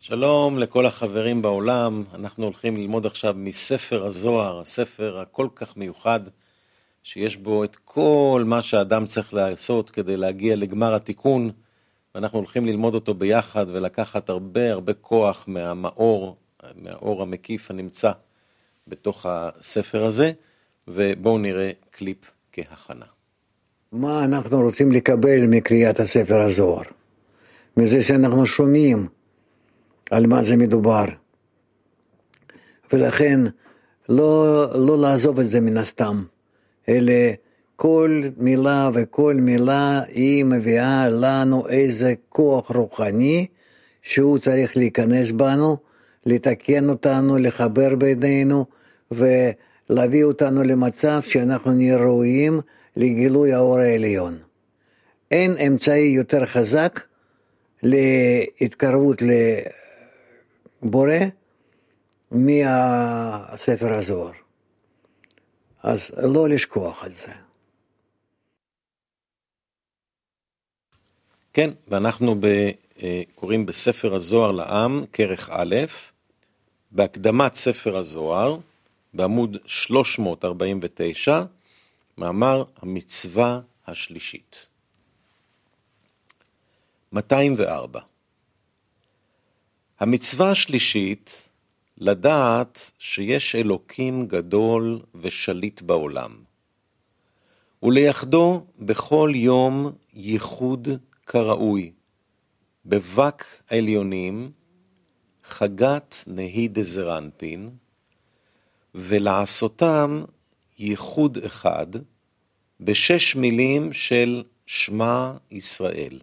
שלום לכל החברים בעולם, אנחנו הולכים ללמוד עכשיו מספר הזוהר, הספר הכל כך מיוחד, שיש בו את כל מה שאדם צריך לעשות כדי להגיע לגמר התיקון, ואנחנו הולכים ללמוד אותו ביחד ולקחת הרבה הרבה כוח מהמאור, מהאור המקיף הנמצא בתוך הספר הזה, ובואו נראה קליפ כהכנה. מה אנחנו רוצים לקבל מקריאת הספר הזוהר? מזה שאנחנו שומעים על מה זה מדובר. ולכן לא, לא לעזוב את זה מן הסתם, אלא כל מילה וכל מילה היא מביאה לנו איזה כוח רוחני שהוא צריך להיכנס בנו, לתקן אותנו, לחבר בינינו ולהביא אותנו למצב שאנחנו נהיה ראויים לגילוי האור העליון. אין אמצעי יותר חזק להתקרבות לבורא מהספר הזוהר. אז לא לשכוח על זה. כן, ואנחנו ב, אה, קוראים בספר הזוהר לעם, כרך א', בהקדמת ספר הזוהר, בעמוד 349, מאמר המצווה השלישית. 204 המצווה השלישית, לדעת שיש אלוקים גדול ושליט בעולם, ולייחדו בכל יום ייחוד כראוי, בבק עליונים, חגת נהי דזרנפין, ולעשותם ייחוד אחד, בשש מילים של שמע ישראל.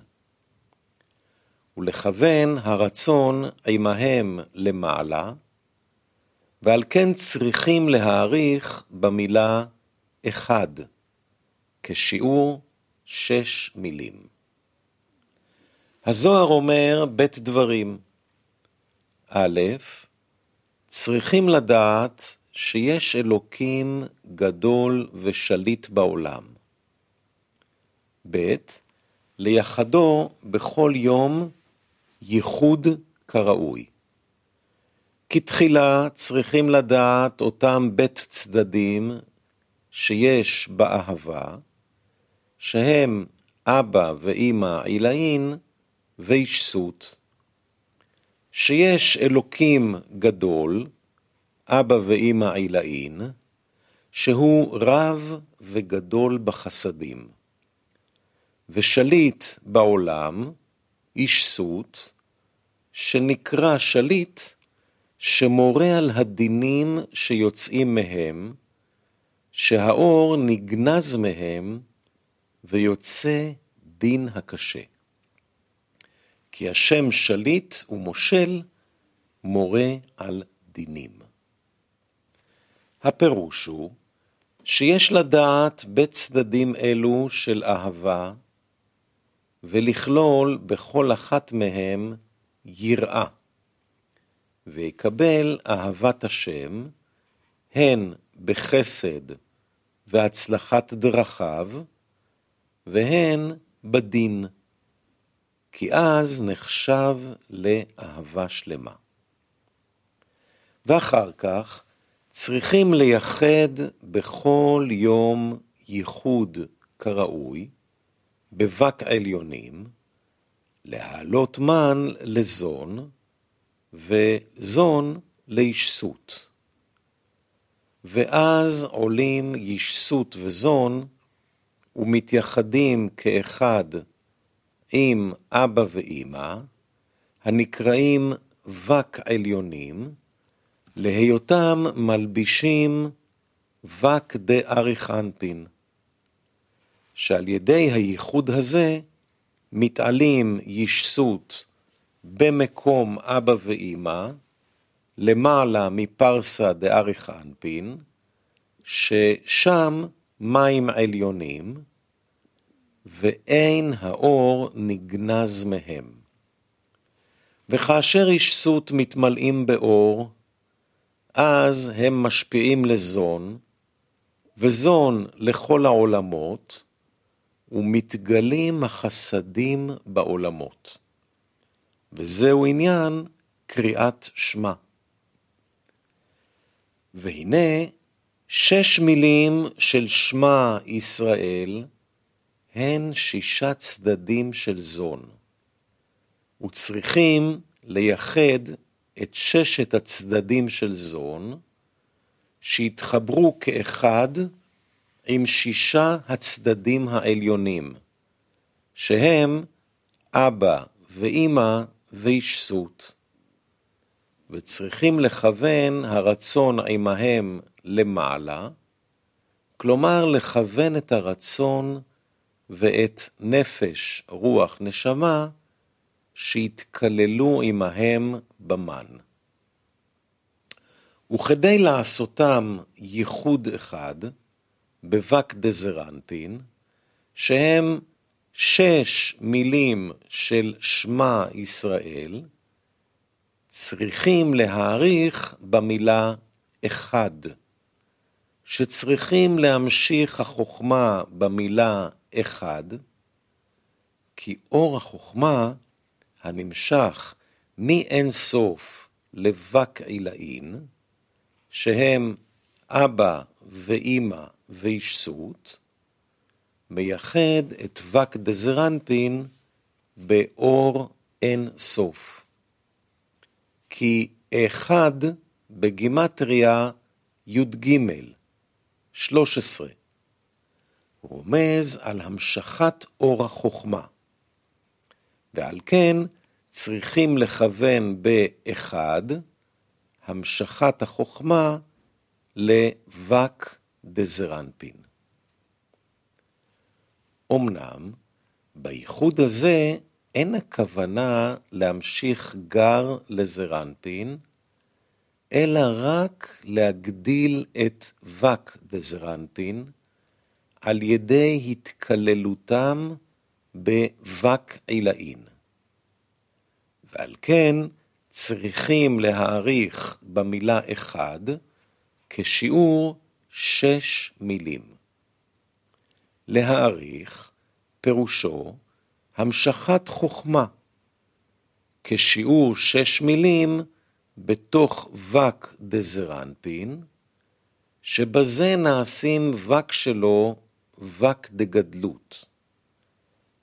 ולכוון הרצון עמהם למעלה, ועל כן צריכים להעריך במילה אחד, כשיעור שש מילים. הזוהר אומר בית דברים. א', צריכים לדעת שיש אלוקים גדול ושליט בעולם. ב', ליחדו בכל יום ייחוד כראוי. כתחילה צריכים לדעת אותם בית צדדים שיש באהבה, שהם אבא ואימא עילאין וישסות, שיש אלוקים גדול, אבא ואימא עילאין, שהוא רב וגדול בחסדים, ושליט בעולם, איש שנקרא שליט, שמורה על הדינים שיוצאים מהם, שהאור נגנז מהם, ויוצא דין הקשה. כי השם שליט ומושל מורה על דינים. הפירוש הוא שיש לדעת בצדדים אלו של אהבה, ולכלול בכל אחת מהם יראה, ויקבל אהבת השם, הן בחסד והצלחת דרכיו, והן בדין, כי אז נחשב לאהבה שלמה. ואחר כך צריכים לייחד בכל יום ייחוד כראוי, בבק עליונים, להעלות מן לזון, וזון לישסות. ואז עולים ישסות וזון, ומתייחדים כאחד עם אבא ואימא, הנקראים וק עליונים, להיותם מלבישים וק אנפין. שעל ידי הייחוד הזה מתעלים ישסות במקום אבא ואימא, למעלה מפרסה דאריך אנפין, ששם מים עליונים, ואין האור נגנז מהם. וכאשר ישסות מתמלאים באור, אז הם משפיעים לזון, וזון לכל העולמות, ומתגלים החסדים בעולמות. וזהו עניין קריאת שמע. והנה שש מילים של שמע ישראל הן שישה צדדים של זון, וצריכים לייחד את ששת הצדדים של זון, שהתחברו כאחד עם שישה הצדדים העליונים, שהם אבא ואימא וישסות. וצריכים לכוון הרצון עמהם למעלה, כלומר לכוון את הרצון ואת נפש, רוח, נשמה, שיתכללו עמהם במן. וכדי לעשותם ייחוד אחד, בבק דזרנפין, שהם שש מילים של שמע ישראל, צריכים להעריך במילה אחד, שצריכים להמשיך החוכמה במילה אחד, כי אור החוכמה הנמשך מאין סוף לבק עילאין, שהם אבא ואימא וישסות, מייחד את וק דזרנפין באור אין סוף. כי אחד בגימטריה י"ג, 13, רומז על המשכת אור החוכמה, ועל כן צריכים לכוון באחד המשכת החוכמה לווק דזרנפין. אמנם, בייחוד הזה אין הכוונה להמשיך גר לזרנפין, אלא רק להגדיל את וק דזרנפין על ידי התקללותם בווק עילאין. ועל כן צריכים להעריך במילה אחד כשיעור שש מילים. להעריך פירושו המשכת חוכמה, כשיעור שש מילים בתוך וק דזרנפין, שבזה נעשים וק שלו וק דגדלות.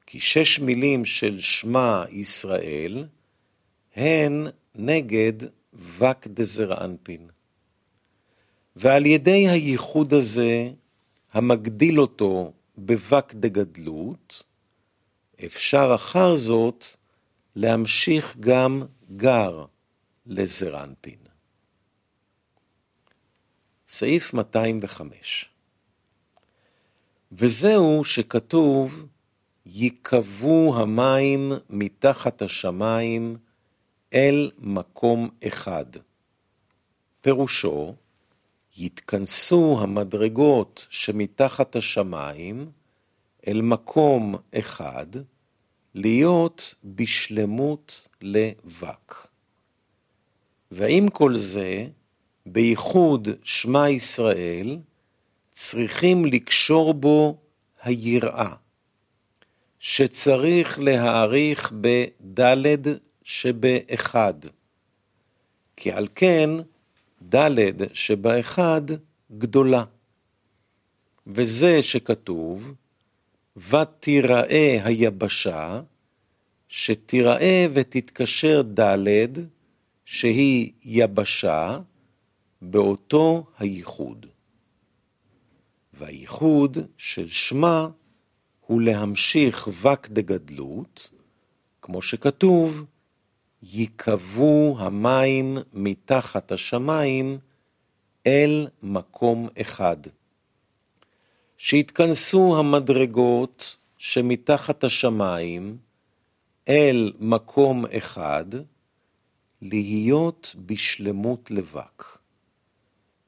כי שש מילים של שמע ישראל הן נגד וק דזרנפין. ועל ידי הייחוד הזה, המגדיל אותו בבק דגדלות, אפשר אחר זאת להמשיך גם גר לזרנפין. סעיף 205 וזהו שכתוב, ייקבו המים מתחת השמיים אל מקום אחד. פירושו, יתכנסו המדרגות שמתחת השמיים אל מקום אחד, להיות בשלמות לבק. ועם כל זה, בייחוד שמע ישראל, צריכים לקשור בו היראה, שצריך להעריך בדלת שבאחד. כי על כן, ד' שבאחד גדולה. וזה שכתוב, ותיראה היבשה, שתיראה ותתקשר ד' שהיא יבשה, באותו הייחוד. והייחוד של שמה הוא להמשיך וק דגדלות, כמו שכתוב, ייקבו המים מתחת השמיים אל מקום אחד. שיתכנסו המדרגות שמתחת השמיים אל מקום אחד, להיות בשלמות לבק.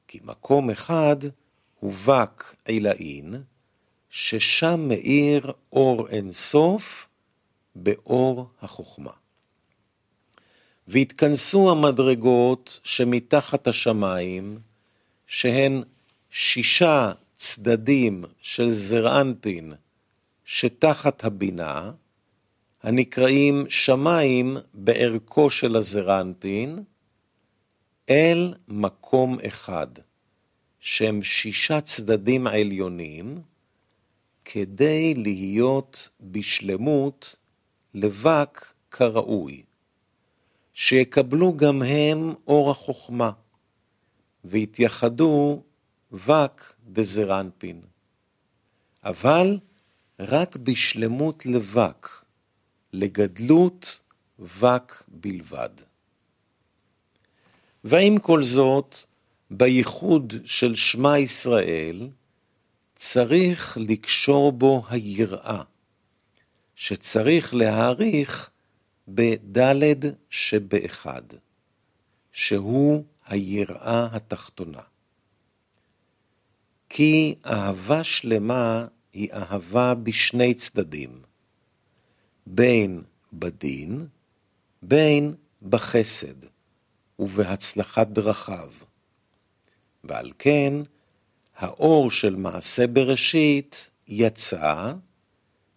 כי מקום אחד הוא בק עילאין, ששם מאיר אור אינסוף באור החוכמה. והתכנסו המדרגות שמתחת השמיים, שהן שישה צדדים של זרענפין שתחת הבינה, הנקראים שמיים בערכו של הזרנפין, אל מקום אחד, שהם שישה צדדים עליונים, כדי להיות בשלמות לבק כראוי, שיקבלו גם הם אור החוכמה, ויתייחדו וק דזרנפין. אבל רק בשלמות לבק, לגדלות וק בלבד. ועם כל זאת, בייחוד של שמע ישראל, צריך לקשור בו היראה, שצריך להעריך בדלת שבאחד, שהוא היראה התחתונה. כי אהבה שלמה היא אהבה בשני צדדים, בין בדין, בין בחסד ובהצלחת דרכיו. ועל כן, האור של מעשה בראשית יצא,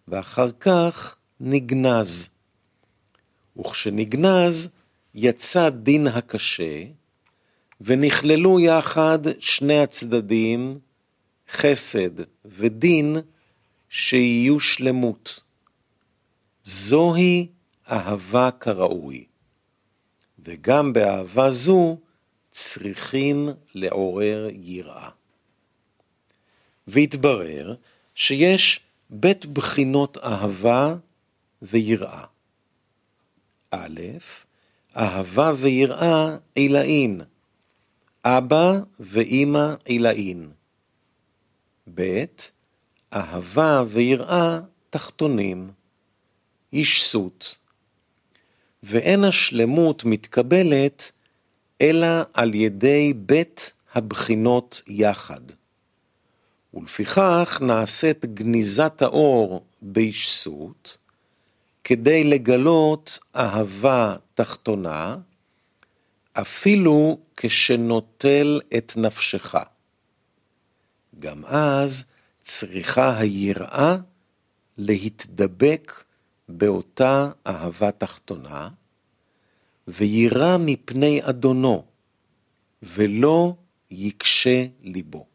ואחר כך נגנז. וכשנגנז, יצא דין הקשה, ונכללו יחד שני הצדדים, חסד ודין, שיהיו שלמות. זוהי אהבה כראוי, וגם באהבה זו צריכים לעורר יראה. והתברר שיש בית בחינות אהבה ויראה. א', אהבה ויראה עילאין, אבא ואימא עילאין. ב', אהבה ויראה תחתונים, ישסות. ואין השלמות מתקבלת אלא על ידי בית הבחינות יחד. ולפיכך נעשית גניזת האור בישסות, כדי לגלות אהבה תחתונה, אפילו כשנוטל את נפשך. גם אז צריכה היראה להתדבק באותה אהבה תחתונה, וירא מפני אדונו, ולא יקשה ליבו.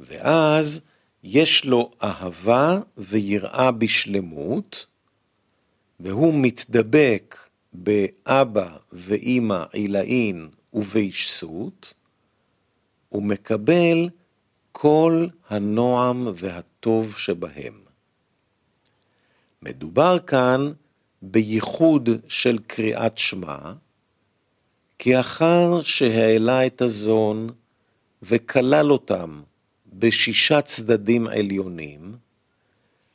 ואז יש לו אהבה ויראה בשלמות, והוא מתדבק באבא ואימא עילאין ובישסות, ומקבל כל הנועם והטוב שבהם. מדובר כאן בייחוד של קריאת שמע, כי אחר שהעלה את הזון וכלל אותם בשישה צדדים עליונים,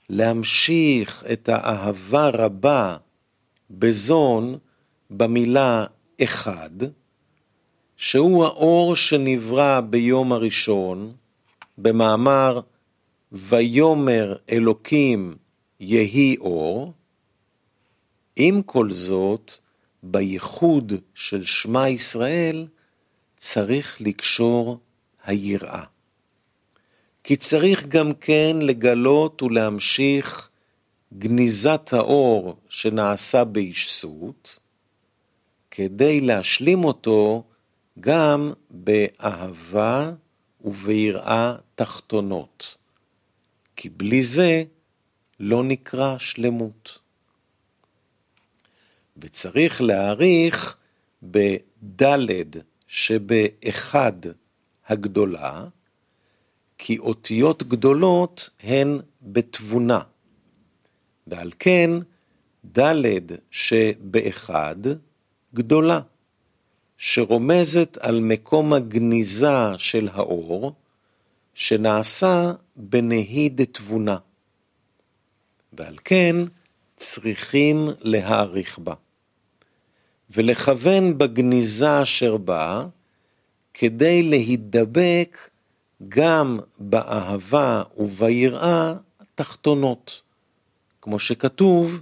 להמשיך את האהבה רבה בזון במילה אחד, שהוא האור שנברא ביום הראשון, במאמר ויאמר אלוקים יהי אור, עם כל זאת, בייחוד של שמע ישראל, צריך לקשור היראה. כי צריך גם כן לגלות ולהמשיך גניזת האור שנעשה בישסות, כדי להשלים אותו גם באהבה וביראה תחתונות, כי בלי זה לא נקרא שלמות. וצריך להעריך בדלת שבאחד הגדולה, כי אותיות גדולות הן בתבונה, ועל כן ד' שבאחד גדולה, שרומזת על מקום הגניזה של האור, שנעשה בנהי תבונה, ועל כן צריכים להעריך בה. ולכוון בגניזה אשר בה, כדי להידבק גם באהבה וביראה התחתונות, כמו שכתוב,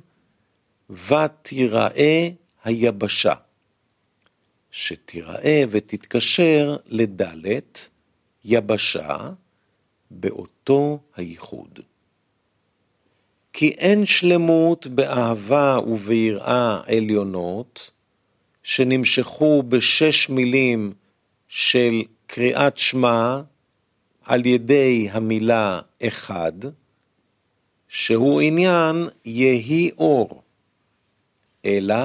ותיראה היבשה, שתיראה ותתקשר לדלת, יבשה, באותו הייחוד. כי אין שלמות באהבה וביראה עליונות, שנמשכו בשש מילים של קריאת שמע על ידי המילה אחד, שהוא עניין יהי אור, אלא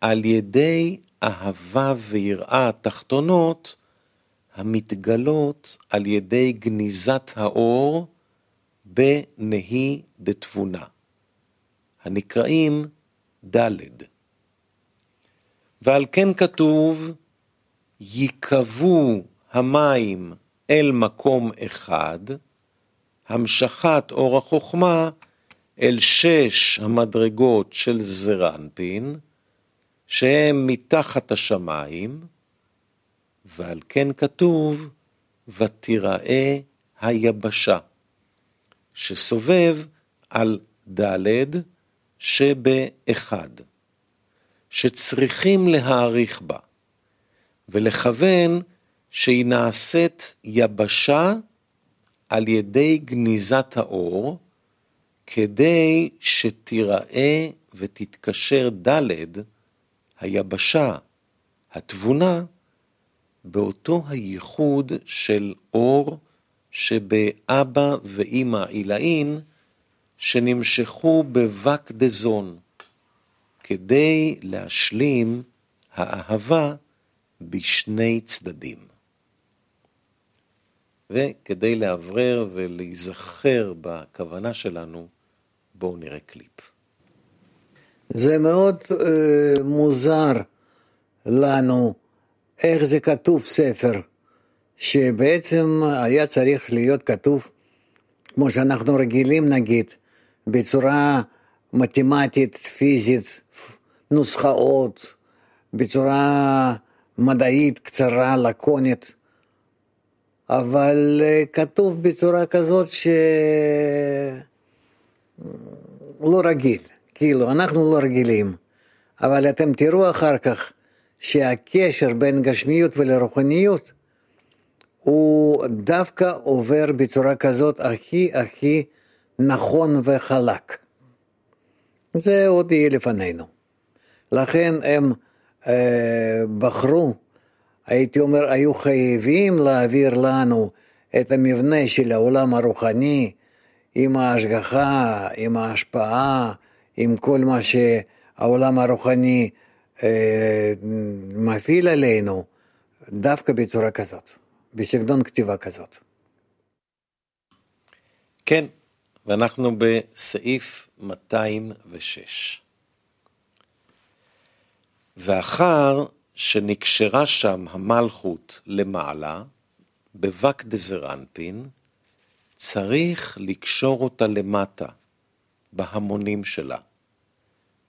על ידי אהבה ויראה תחתונות המתגלות על ידי גניזת האור בנהי דתבונה, הנקראים ד'. ועל כן כתוב, ייקבו המים אל מקום אחד, המשכת אור החוכמה אל שש המדרגות של זרנפין, שהם מתחת השמיים, ועל כן כתוב, ותיראה היבשה, שסובב על ד' שבאחד, שצריכים להעריך בה, ולכוון שהיא נעשית יבשה על ידי גניזת האור, כדי שתיראה ותתקשר ד' היבשה, התבונה, באותו הייחוד של אור שבאבא ואימא עילאין, שנמשכו בבק דזון, כדי להשלים האהבה בשני צדדים. וכדי לאוורר ולהיזכר בכוונה שלנו, בואו נראה קליפ. זה מאוד אה, מוזר לנו איך זה כתוב ספר, שבעצם היה צריך להיות כתוב, כמו שאנחנו רגילים נגיד, בצורה מתמטית, פיזית, נוסחאות, בצורה מדעית קצרה, לקונית, אבל אה, כתוב בצורה כזאת שלא רגיל, כאילו, אנחנו לא רגילים, אבל אתם תראו אחר כך שהקשר בין גשמיות ולרוחניות הוא דווקא עובר בצורה כזאת הכי הכי נכון וחלק. זה עוד יהיה לפנינו. לכן הם אה, בחרו, הייתי אומר, היו חייבים להעביר לנו את המבנה של העולם הרוחני עם ההשגחה, עם ההשפעה, עם כל מה שהעולם הרוחני אה, מפעיל עלינו, דווקא בצורה כזאת, בסגנון כתיבה כזאת. כן, ואנחנו בסעיף 206. ואחר שנקשרה שם המלכות למעלה, בבק דזרנפין, צריך לקשור אותה למטה, בהמונים שלה.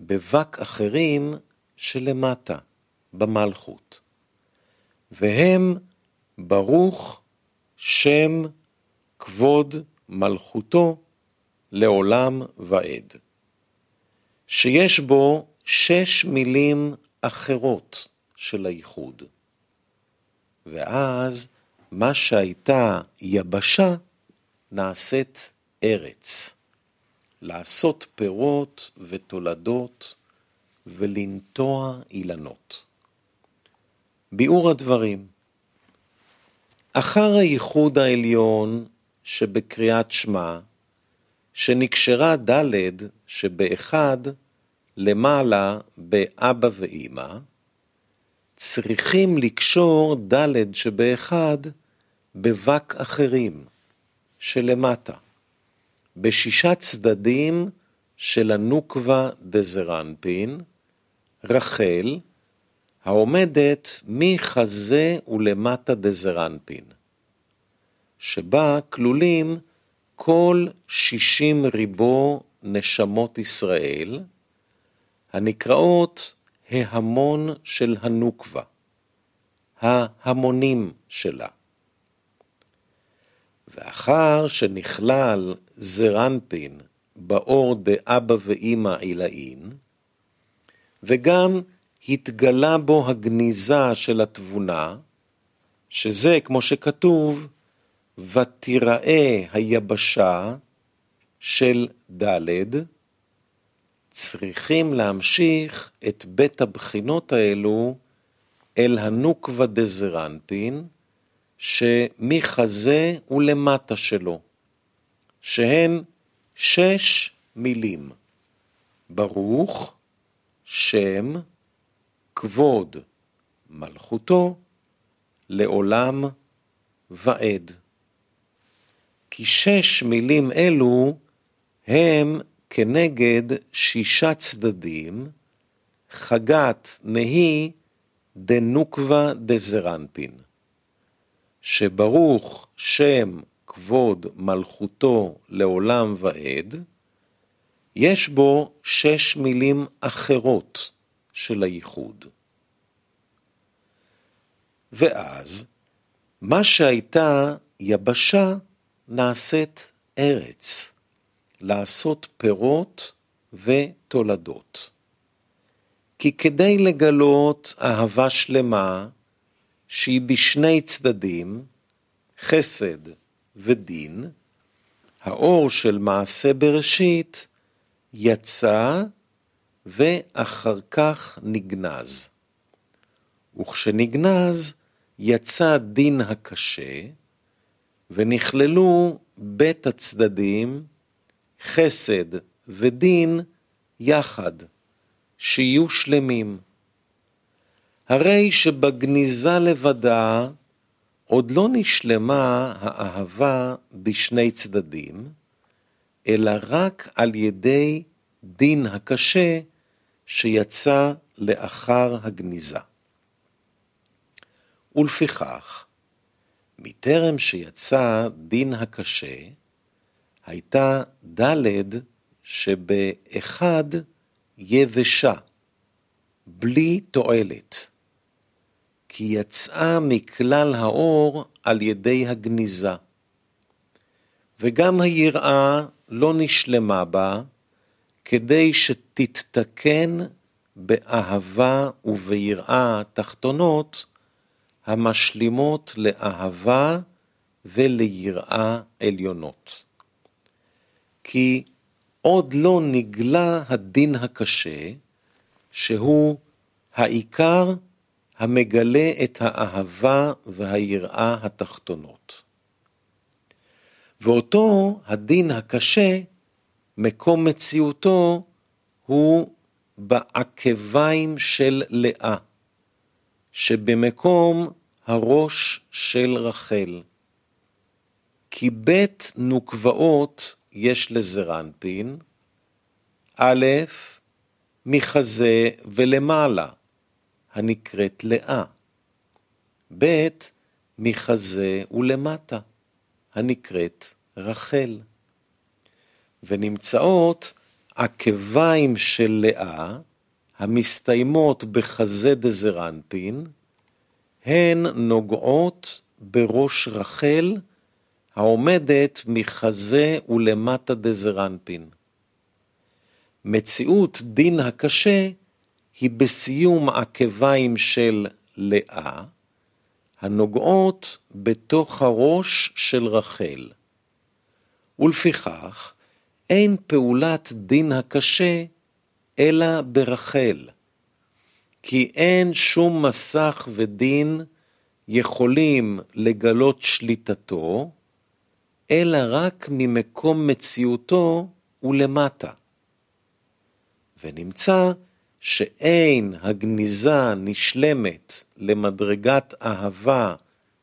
בבק אחרים שלמטה, במלכות. והם ברוך שם כבוד מלכותו לעולם ועד. שיש בו שש מילים אחרות של הייחוד. ואז מה שהייתה יבשה נעשית ארץ. לעשות פירות ותולדות ולנטוע אילנות. ביאור הדברים אחר הייחוד העליון שבקריאת שמע, שנקשרה ד' שבאחד למעלה באבא ואימא, צריכים לקשור ד' שבאחד בבק אחרים שלמטה, בשישה צדדים של הנוקבה דזרנפין, רחל, העומדת מחזה ולמטה דזרנפין, שבה כלולים כל שישים ריבו נשמות ישראל, הנקראות ההמון של הנוקבה, ההמונים שלה. ואחר שנכלל זרנפין באור דאבא ואימא עילאין, וגם התגלה בו הגניזה של התבונה, שזה, כמו שכתוב, ותיראה היבשה, של ד' צריכים להמשיך את בית הבחינות האלו אל הנוקבה דזרנפין, שמחזה ולמטה שלו, שהן שש מילים. ברוך, שם, כבוד, מלכותו, לעולם ועד. כי שש מילים אלו הם כנגד שישה צדדים, חגת נהי דנוקבה דזרנפין. שברוך שם כבוד מלכותו לעולם ועד, יש בו שש מילים אחרות של הייחוד. ואז, מה שהייתה יבשה נעשית ארץ, לעשות פירות ותולדות. כי כדי לגלות אהבה שלמה, שהיא בשני צדדים, חסד ודין, האור של מעשה בראשית יצא ואחר כך נגנז. וכשנגנז יצא דין הקשה, ונכללו בית הצדדים, חסד ודין יחד, שיהיו שלמים. הרי שבגניזה לבדה עוד לא נשלמה האהבה בשני צדדים, אלא רק על ידי דין הקשה שיצא לאחר הגניזה. ולפיכך, מטרם שיצא דין הקשה, הייתה ד' שבאחד יבשה, בלי תועלת, כי יצאה מכלל האור על ידי הגניזה. וגם היראה לא נשלמה בה, כדי שתתתקן באהבה וביראה תחתונות, המשלימות לאהבה וליראה עליונות. כי עוד לא נגלה הדין הקשה, שהוא העיקר המגלה את האהבה והיראה התחתונות. ואותו הדין הקשה, מקום מציאותו הוא בעקביים של לאה, שבמקום הראש של רחל. כי בית נוקבעות יש לזרנפין, א', מחזה ולמעלה, הנקראת לאה, ב', מחזה ולמטה, הנקראת רחל. ונמצאות עקביים של לאה, המסתיימות בחזה דזרנפין, הן נוגעות בראש רחל, העומדת מחזה ולמטה דזרנפין. מציאות דין הקשה היא בסיום עקביים של לאה, הנוגעות בתוך הראש של רחל. ולפיכך, אין פעולת דין הקשה אלא ברחל. כי אין שום מסך ודין יכולים לגלות שליטתו, אלא רק ממקום מציאותו ולמטה. ונמצא שאין הגניזה נשלמת למדרגת אהבה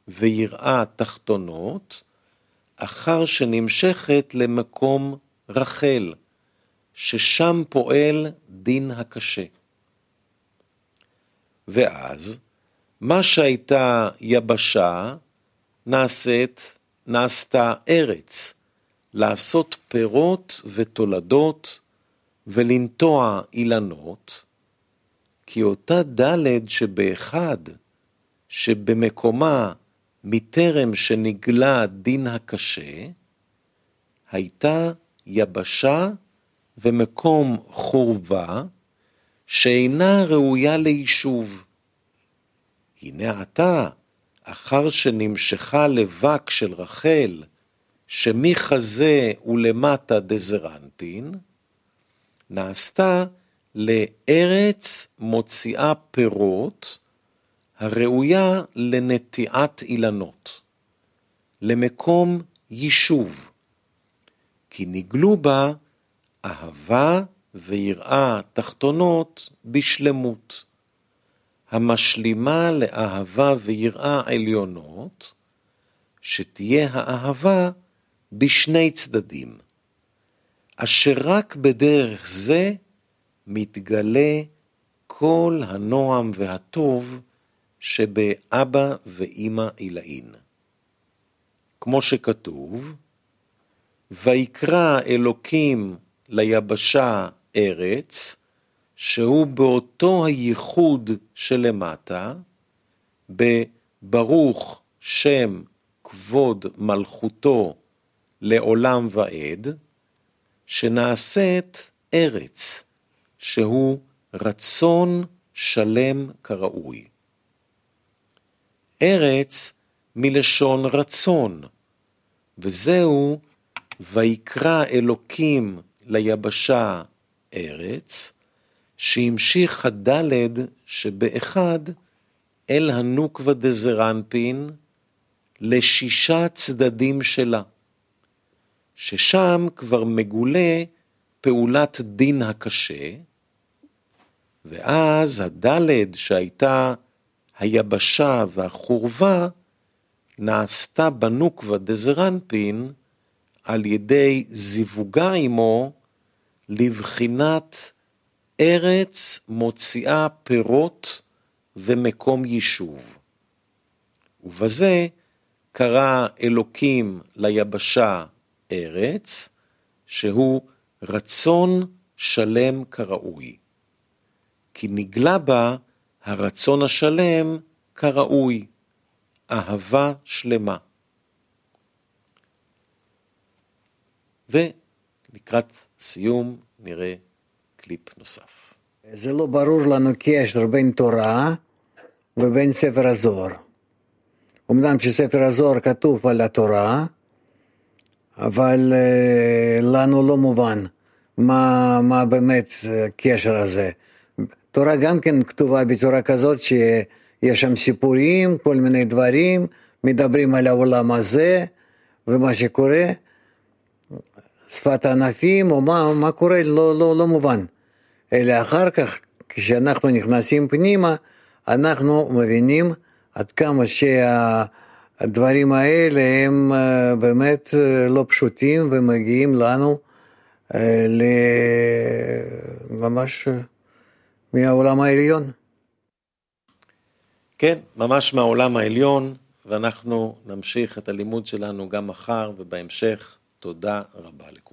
ויראה תחתונות, אחר שנמשכת למקום רחל, ששם פועל דין הקשה. ואז, מה שהייתה יבשה, נעשית, נעשתה ארץ, לעשות פירות ותולדות, ולנטוע אילנות, כי אותה ד' שבאחד, שבמקומה מטרם שנגלה דין הקשה, הייתה יבשה ומקום חורבה, שאינה ראויה ליישוב. הנה עתה, אחר שנמשכה לבק של רחל, שמחזה ולמטה דזרנפין, נעשתה לארץ מוציאה פירות, הראויה לנטיעת אילנות, למקום יישוב, כי נגלו בה אהבה ויראה תחתונות בשלמות, המשלימה לאהבה ויראה עליונות, שתהיה האהבה בשני צדדים, אשר רק בדרך זה מתגלה כל הנועם והטוב שבאבא ואימא עילאין. כמו שכתוב, ויקרא אלוקים ליבשה ארץ, שהוא באותו הייחוד שלמטה, בברוך שם כבוד מלכותו לעולם ועד, שנעשית ארץ, שהוא רצון שלם כראוי. ארץ מלשון רצון, וזהו ויקרא אלוקים ליבשה ארץ, שהמשיך הדלת שבאחד אל הנוקבה דזרנפין לשישה צדדים שלה, ששם כבר מגולה פעולת דין הקשה, ואז הדלת שהייתה היבשה והחורבה, נעשתה בנוקבה דזרנפין על ידי זיווגה עמו לבחינת ארץ מוציאה פירות ומקום יישוב. ובזה קרא אלוקים ליבשה ארץ, שהוא רצון שלם כראוי. כי נגלה בה הרצון השלם כראוי, אהבה שלמה. ולקראת סיום נראה קליפ נוסף. זה לא ברור לנו קשר בין תורה ובין ספר הזוהר. אמנם שספר הזוהר כתוב על התורה, אבל uh, לנו לא מובן מה, מה באמת הקשר הזה. תורה גם כן כתובה בצורה כזאת שיש שם סיפורים, כל מיני דברים, מדברים על העולם הזה ומה שקורה, שפת הענפים או מה, מה קורה לא, לא, לא מובן. אלא אחר כך, כשאנחנו נכנסים פנימה, אנחנו מבינים עד כמה שהדברים האלה הם אה, באמת אה, לא פשוטים ומגיעים לנו אה, ממש מהעולם העליון. כן, ממש מהעולם העליון, ואנחנו נמשיך את הלימוד שלנו גם מחר ובהמשך. תודה רבה לכולם.